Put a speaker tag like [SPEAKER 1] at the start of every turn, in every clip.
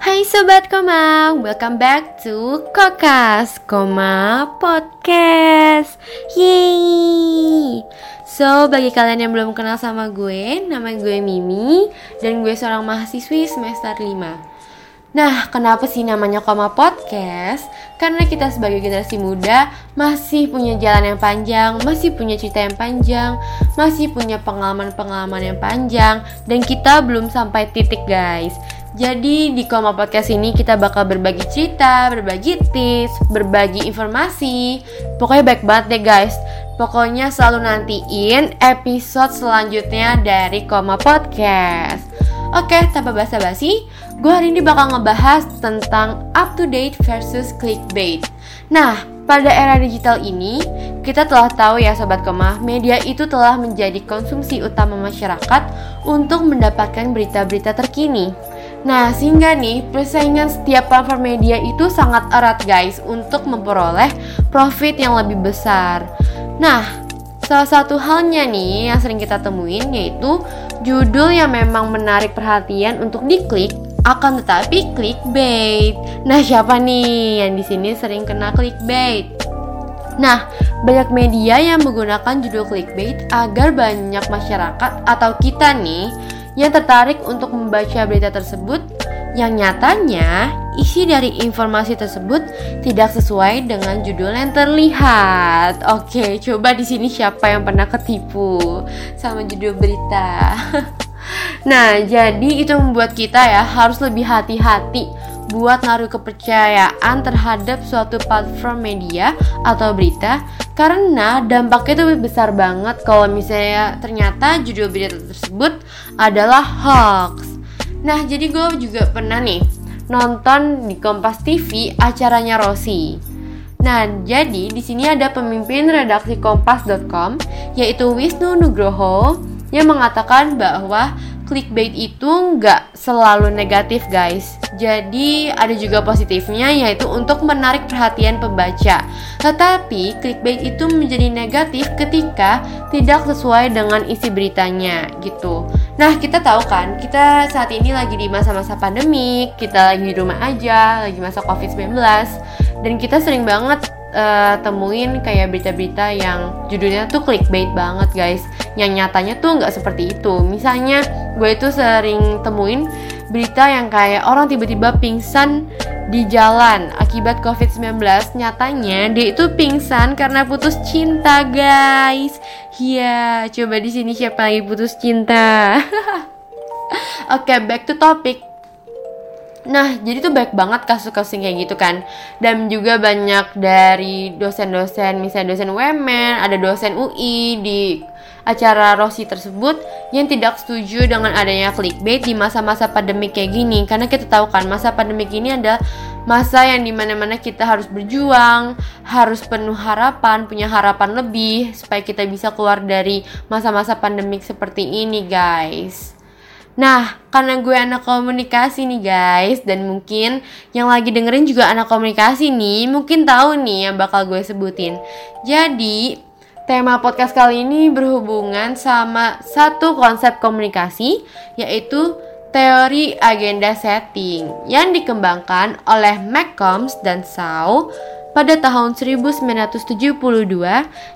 [SPEAKER 1] Hai Sobat Koma, welcome back to Kokas Koma Podcast Yeay So, bagi kalian yang belum kenal sama gue, nama gue Mimi Dan gue seorang mahasiswi semester 5 Nah, kenapa sih namanya Koma Podcast? Karena kita sebagai generasi muda masih punya jalan yang panjang, masih punya cerita yang panjang, masih punya pengalaman-pengalaman yang panjang, dan kita belum sampai titik guys. Jadi di Koma Podcast ini kita bakal berbagi cerita, berbagi tips, berbagi informasi. Pokoknya baik banget deh guys. Pokoknya selalu nantiin episode selanjutnya dari Koma Podcast. Oke, tanpa basa-basi, gue hari ini bakal ngebahas tentang up to date versus clickbait. Nah, pada era digital ini, kita telah tahu ya sobat kemah, media itu telah menjadi konsumsi utama masyarakat untuk mendapatkan berita-berita terkini. Nah, sehingga nih persaingan setiap platform media itu sangat erat guys untuk memperoleh profit yang lebih besar. Nah, Salah satu halnya nih yang sering kita temuin yaitu judul yang memang menarik perhatian untuk diklik akan tetapi clickbait. Nah, siapa nih yang di sini sering kena clickbait? Nah, banyak media yang menggunakan judul clickbait agar banyak masyarakat atau kita nih yang tertarik untuk membaca berita tersebut yang nyatanya isi dari informasi tersebut tidak sesuai dengan judul yang terlihat. Oke, coba di sini siapa yang pernah ketipu sama judul berita? nah, jadi itu membuat kita ya harus lebih hati-hati buat naruh kepercayaan terhadap suatu platform media atau berita karena dampaknya itu besar banget kalau misalnya ternyata judul berita tersebut adalah hoax. Nah, jadi gue juga pernah nih nonton di Kompas TV acaranya Rossi. Nah, jadi di sini ada pemimpin redaksi kompas.com yaitu Wisnu Nugroho yang mengatakan bahwa clickbait itu nggak selalu negatif guys. Jadi ada juga positifnya yaitu untuk menarik perhatian pembaca. Tetapi clickbait itu menjadi negatif ketika tidak sesuai dengan isi beritanya gitu. Nah kita tahu kan kita saat ini lagi di masa-masa pandemik Kita lagi di rumah aja, lagi masa covid-19 Dan kita sering banget uh, temuin kayak berita-berita yang judulnya tuh clickbait banget guys. Yang nyatanya tuh nggak seperti itu. Misalnya gue itu sering temuin berita yang kayak orang tiba-tiba pingsan di jalan akibat covid-19 nyatanya dia itu pingsan karena putus cinta guys. Iya coba di sini siapa lagi putus cinta? Oke okay, back to topic Nah, jadi tuh baik banget kasus-kasus kayak gitu kan. Dan juga banyak dari dosen-dosen, misalnya dosen WMN, ada dosen UI di acara Rossi tersebut yang tidak setuju dengan adanya clickbait di masa-masa pandemi kayak gini karena kita tahu kan masa pandemi ini adalah masa yang di mana-mana kita harus berjuang harus penuh harapan punya harapan lebih supaya kita bisa keluar dari masa-masa pandemik seperti ini guys Nah, karena gue anak komunikasi nih guys Dan mungkin yang lagi dengerin juga anak komunikasi nih Mungkin tahu nih yang bakal gue sebutin. Jadi, Tema podcast kali ini berhubungan sama satu konsep komunikasi, yaitu teori agenda setting yang dikembangkan oleh McCombs dan Shaw pada tahun 1972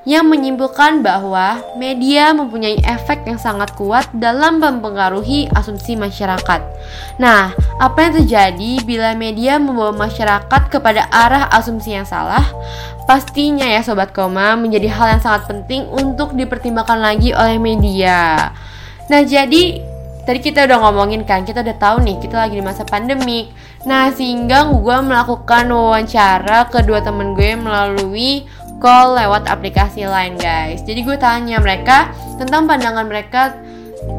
[SPEAKER 1] yang menyimpulkan bahwa media mempunyai efek yang sangat kuat dalam mempengaruhi asumsi masyarakat. Nah, apa yang terjadi bila media membawa masyarakat kepada arah asumsi yang salah? Pastinya ya sobat koma menjadi hal yang sangat penting untuk dipertimbangkan lagi oleh media. Nah, jadi tadi kita udah ngomongin kan, kita udah tahu nih kita lagi di masa pandemik. Nah, sehingga gue melakukan wawancara kedua temen gue melalui call lewat aplikasi lain guys. Jadi gue tanya mereka tentang pandangan mereka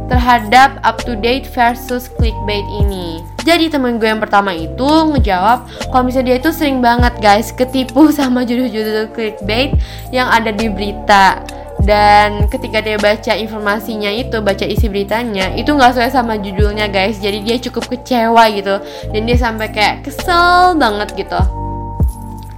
[SPEAKER 1] terhadap up to date versus clickbait ini. Jadi temen gue yang pertama itu ngejawab kalau misalnya dia itu sering banget guys ketipu sama judul-judul clickbait yang ada di berita dan ketika dia baca informasinya itu baca isi beritanya itu nggak sesuai sama judulnya guys. Jadi dia cukup kecewa gitu. Dan dia sampai kayak kesel banget gitu.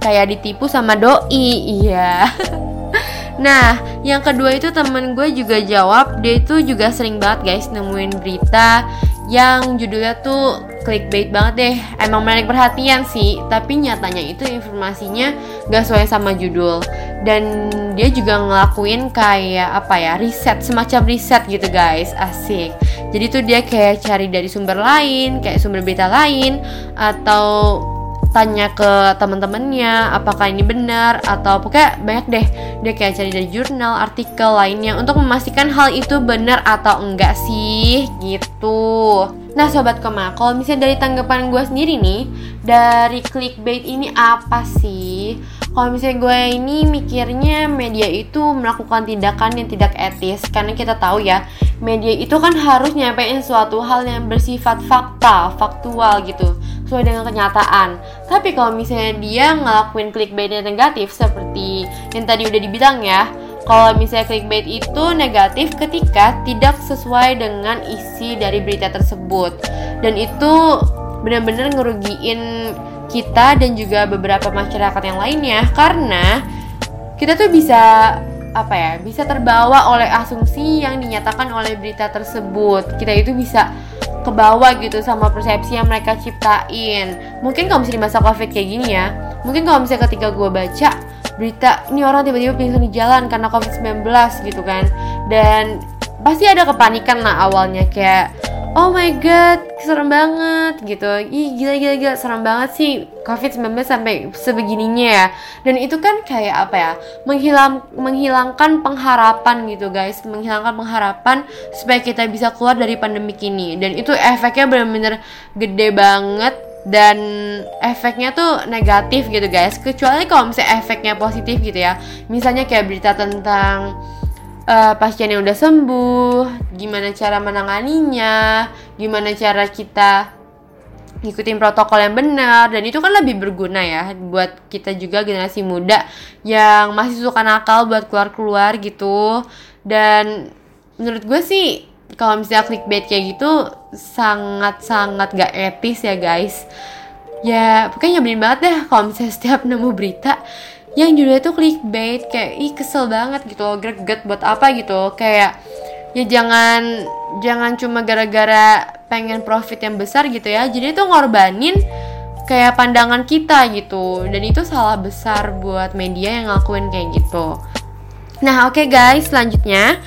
[SPEAKER 1] Kayak ditipu sama doi iya. Nah, yang kedua itu temen gue juga jawab Dia itu juga sering banget guys nemuin berita Yang judulnya tuh clickbait banget deh. Emang menarik perhatian sih tapi nyatanya itu informasinya gak sesuai sama judul. Dan dia juga ngelakuin kayak apa ya riset semacam riset gitu guys. Asik. Jadi tuh dia kayak cari dari sumber lain kayak sumber berita lain atau tanya ke teman-temannya apakah ini benar atau pokoknya banyak deh. Dia kayak cari dari jurnal artikel lainnya untuk memastikan hal itu benar atau enggak sih gitu nah sobat koma kalau misalnya dari tanggapan gue sendiri nih dari clickbait ini apa sih kalau misalnya gue ini mikirnya media itu melakukan tindakan yang tidak etis karena kita tahu ya media itu kan harus nyampein suatu hal yang bersifat fakta faktual gitu sesuai dengan kenyataan. Tapi kalau misalnya dia ngelakuin clickbait yang negatif seperti yang tadi udah dibilang ya, kalau misalnya clickbait itu negatif ketika tidak sesuai dengan isi dari berita tersebut. Dan itu benar-benar ngerugiin kita dan juga beberapa masyarakat yang lainnya. Karena kita tuh bisa apa ya bisa terbawa oleh asumsi yang dinyatakan oleh berita tersebut. Kita itu bisa ke bawah gitu sama persepsi yang mereka ciptain. Mungkin kalau misalnya di masa covid kayak gini ya mungkin kalau misalnya ketika gue baca berita ini orang tiba-tiba pingsan di jalan karena covid-19 gitu kan. Dan pasti ada kepanikan lah awalnya kayak oh my god serem banget gitu. Ih gila gila gila serem banget sih covid 19 sampai sebegininya ya. Dan itu kan kayak apa ya menghilang menghilangkan pengharapan gitu guys. Menghilangkan pengharapan supaya kita bisa keluar dari pandemi ini. Dan itu efeknya benar-benar gede banget dan efeknya tuh negatif gitu guys. Kecuali kalau misalnya efeknya positif gitu ya. Misalnya kayak berita tentang uh, pasien yang udah sembuh, gimana cara menanganinya, gimana cara kita ngikutin protokol yang benar dan itu kan lebih berguna ya buat kita juga generasi muda yang masih suka nakal buat keluar-keluar gitu. Dan menurut gue sih kalau misalnya clickbait kayak gitu sangat-sangat gak etis ya guys. Ya pokoknya nyebelin banget deh kalau misalnya setiap nemu berita yang judulnya tuh clickbait kayak ih kesel banget gitu greget buat apa gitu kayak ya jangan jangan cuma gara-gara pengen profit yang besar gitu ya. Jadi itu ngorbanin kayak pandangan kita gitu. Dan itu salah besar buat media yang ngelakuin kayak gitu Nah oke okay guys selanjutnya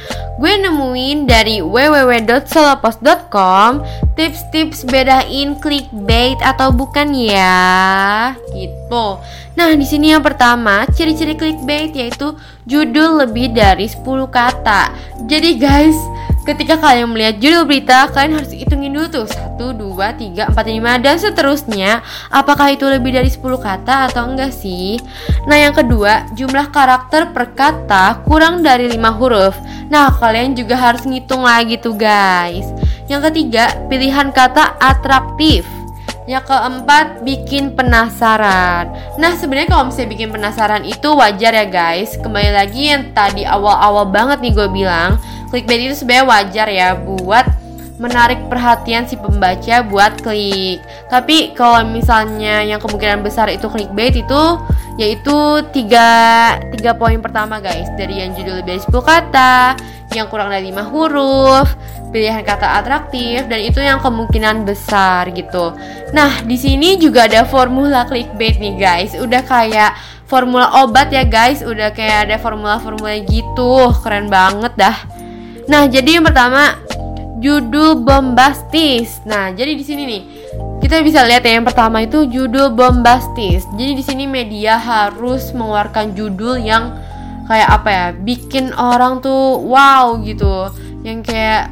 [SPEAKER 1] gue nemuin dari www.solopost.com tips-tips bedain clickbait atau bukan ya gitu. Nah di sini yang pertama ciri-ciri clickbait yaitu judul lebih dari 10 kata. Jadi guys Ketika kalian melihat judul berita, kalian harus hitungin dulu tuh 1, 2, 3, 4, 5, dan seterusnya Apakah itu lebih dari 10 kata atau enggak sih? Nah yang kedua, jumlah karakter per kata kurang dari 5 huruf Nah kalian juga harus ngitung lagi tuh guys Yang ketiga, pilihan kata atraktif yang keempat, bikin penasaran. Nah, sebenarnya kalau misalnya bikin penasaran itu wajar ya guys. Kembali lagi yang tadi awal-awal banget nih gue bilang, clickbait itu sebenarnya wajar ya buat menarik perhatian si pembaca buat klik. Tapi kalau misalnya yang kemungkinan besar itu clickbait itu yaitu tiga, tiga poin pertama guys dari yang judul lebih dari 10 kata, yang kurang dari 5 huruf, pilihan kata atraktif dan itu yang kemungkinan besar gitu. Nah, di sini juga ada formula clickbait nih guys. Udah kayak formula obat ya guys, udah kayak ada formula-formula gitu. Keren banget dah. Nah, jadi yang pertama judul bombastis. Nah, jadi di sini nih kita bisa lihat ya yang pertama itu judul bombastis. Jadi di sini media harus mengeluarkan judul yang kayak apa ya, bikin orang tuh wow gitu. Yang kayak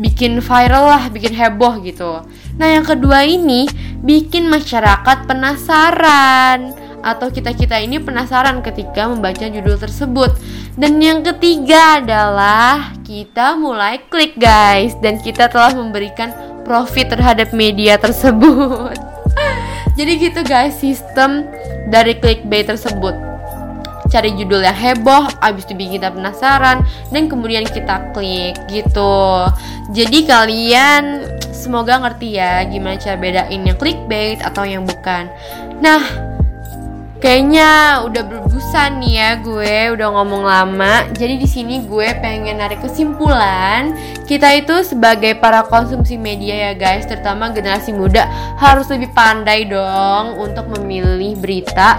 [SPEAKER 1] bikin viral lah, bikin heboh gitu. Nah, yang kedua ini bikin masyarakat penasaran atau kita-kita ini penasaran ketika membaca judul tersebut. Dan yang ketiga adalah kita mulai klik guys dan kita telah memberikan profit terhadap media tersebut. Jadi gitu guys sistem dari clickbait tersebut. Cari judul yang heboh, abis itu bikin kita penasaran dan kemudian kita klik gitu. Jadi kalian semoga ngerti ya gimana cara bedain yang clickbait atau yang bukan. Nah, Kayaknya udah berbusan nih ya gue udah ngomong lama. Jadi di sini gue pengen narik kesimpulan kita itu sebagai para konsumsi media ya guys, terutama generasi muda harus lebih pandai dong untuk memilih berita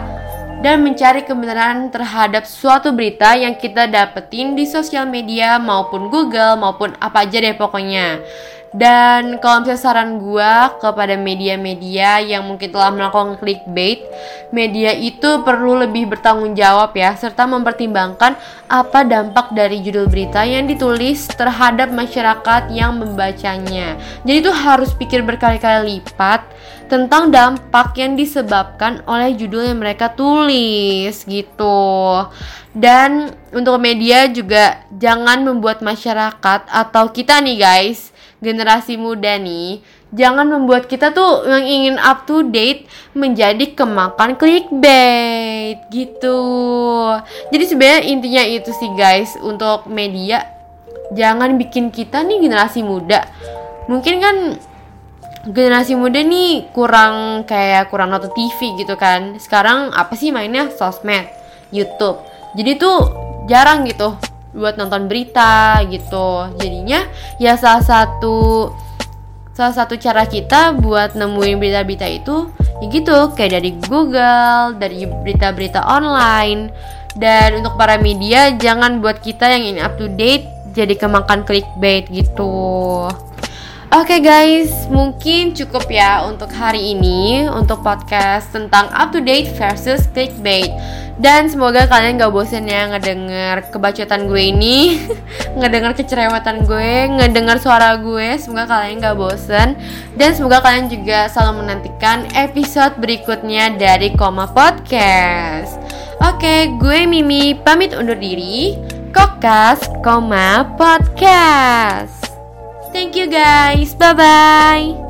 [SPEAKER 1] dan mencari kebenaran terhadap suatu berita yang kita dapetin di sosial media maupun Google maupun apa aja deh pokoknya. Dan kalau misalnya saran gue kepada media-media yang mungkin telah melakukan clickbait, media itu perlu lebih bertanggung jawab ya, serta mempertimbangkan apa dampak dari judul berita yang ditulis terhadap masyarakat yang membacanya. Jadi itu harus pikir berkali-kali lipat tentang dampak yang disebabkan oleh judul yang mereka tulis gitu. Dan untuk media juga jangan membuat masyarakat atau kita nih guys generasi muda nih jangan membuat kita tuh yang ingin up to date menjadi kemakan clickbait gitu. Jadi sebenarnya intinya itu sih guys untuk media jangan bikin kita nih generasi muda. Mungkin kan generasi muda nih kurang kayak kurang nonton TV gitu kan. Sekarang apa sih mainnya sosmed, YouTube. Jadi tuh jarang gitu buat nonton berita gitu. Jadinya ya salah satu salah satu cara kita buat nemuin berita-berita itu ya gitu. Kayak dari Google dari berita-berita online. Dan untuk para media jangan buat kita yang ini up to date jadi kemakan clickbait gitu Oke okay guys, mungkin cukup ya untuk hari ini untuk podcast tentang up to date versus clickbait. Dan semoga kalian gak bosen ya ngedenger kebacotan gue ini Ngedenger kecerewetan gue, ngedenger suara gue. Semoga kalian gak bosen. Dan semoga kalian juga selalu menantikan episode berikutnya dari Koma Podcast. Oke, gue Mimi pamit undur diri. Kokas Koma Podcast Thank you guys. Bye bye.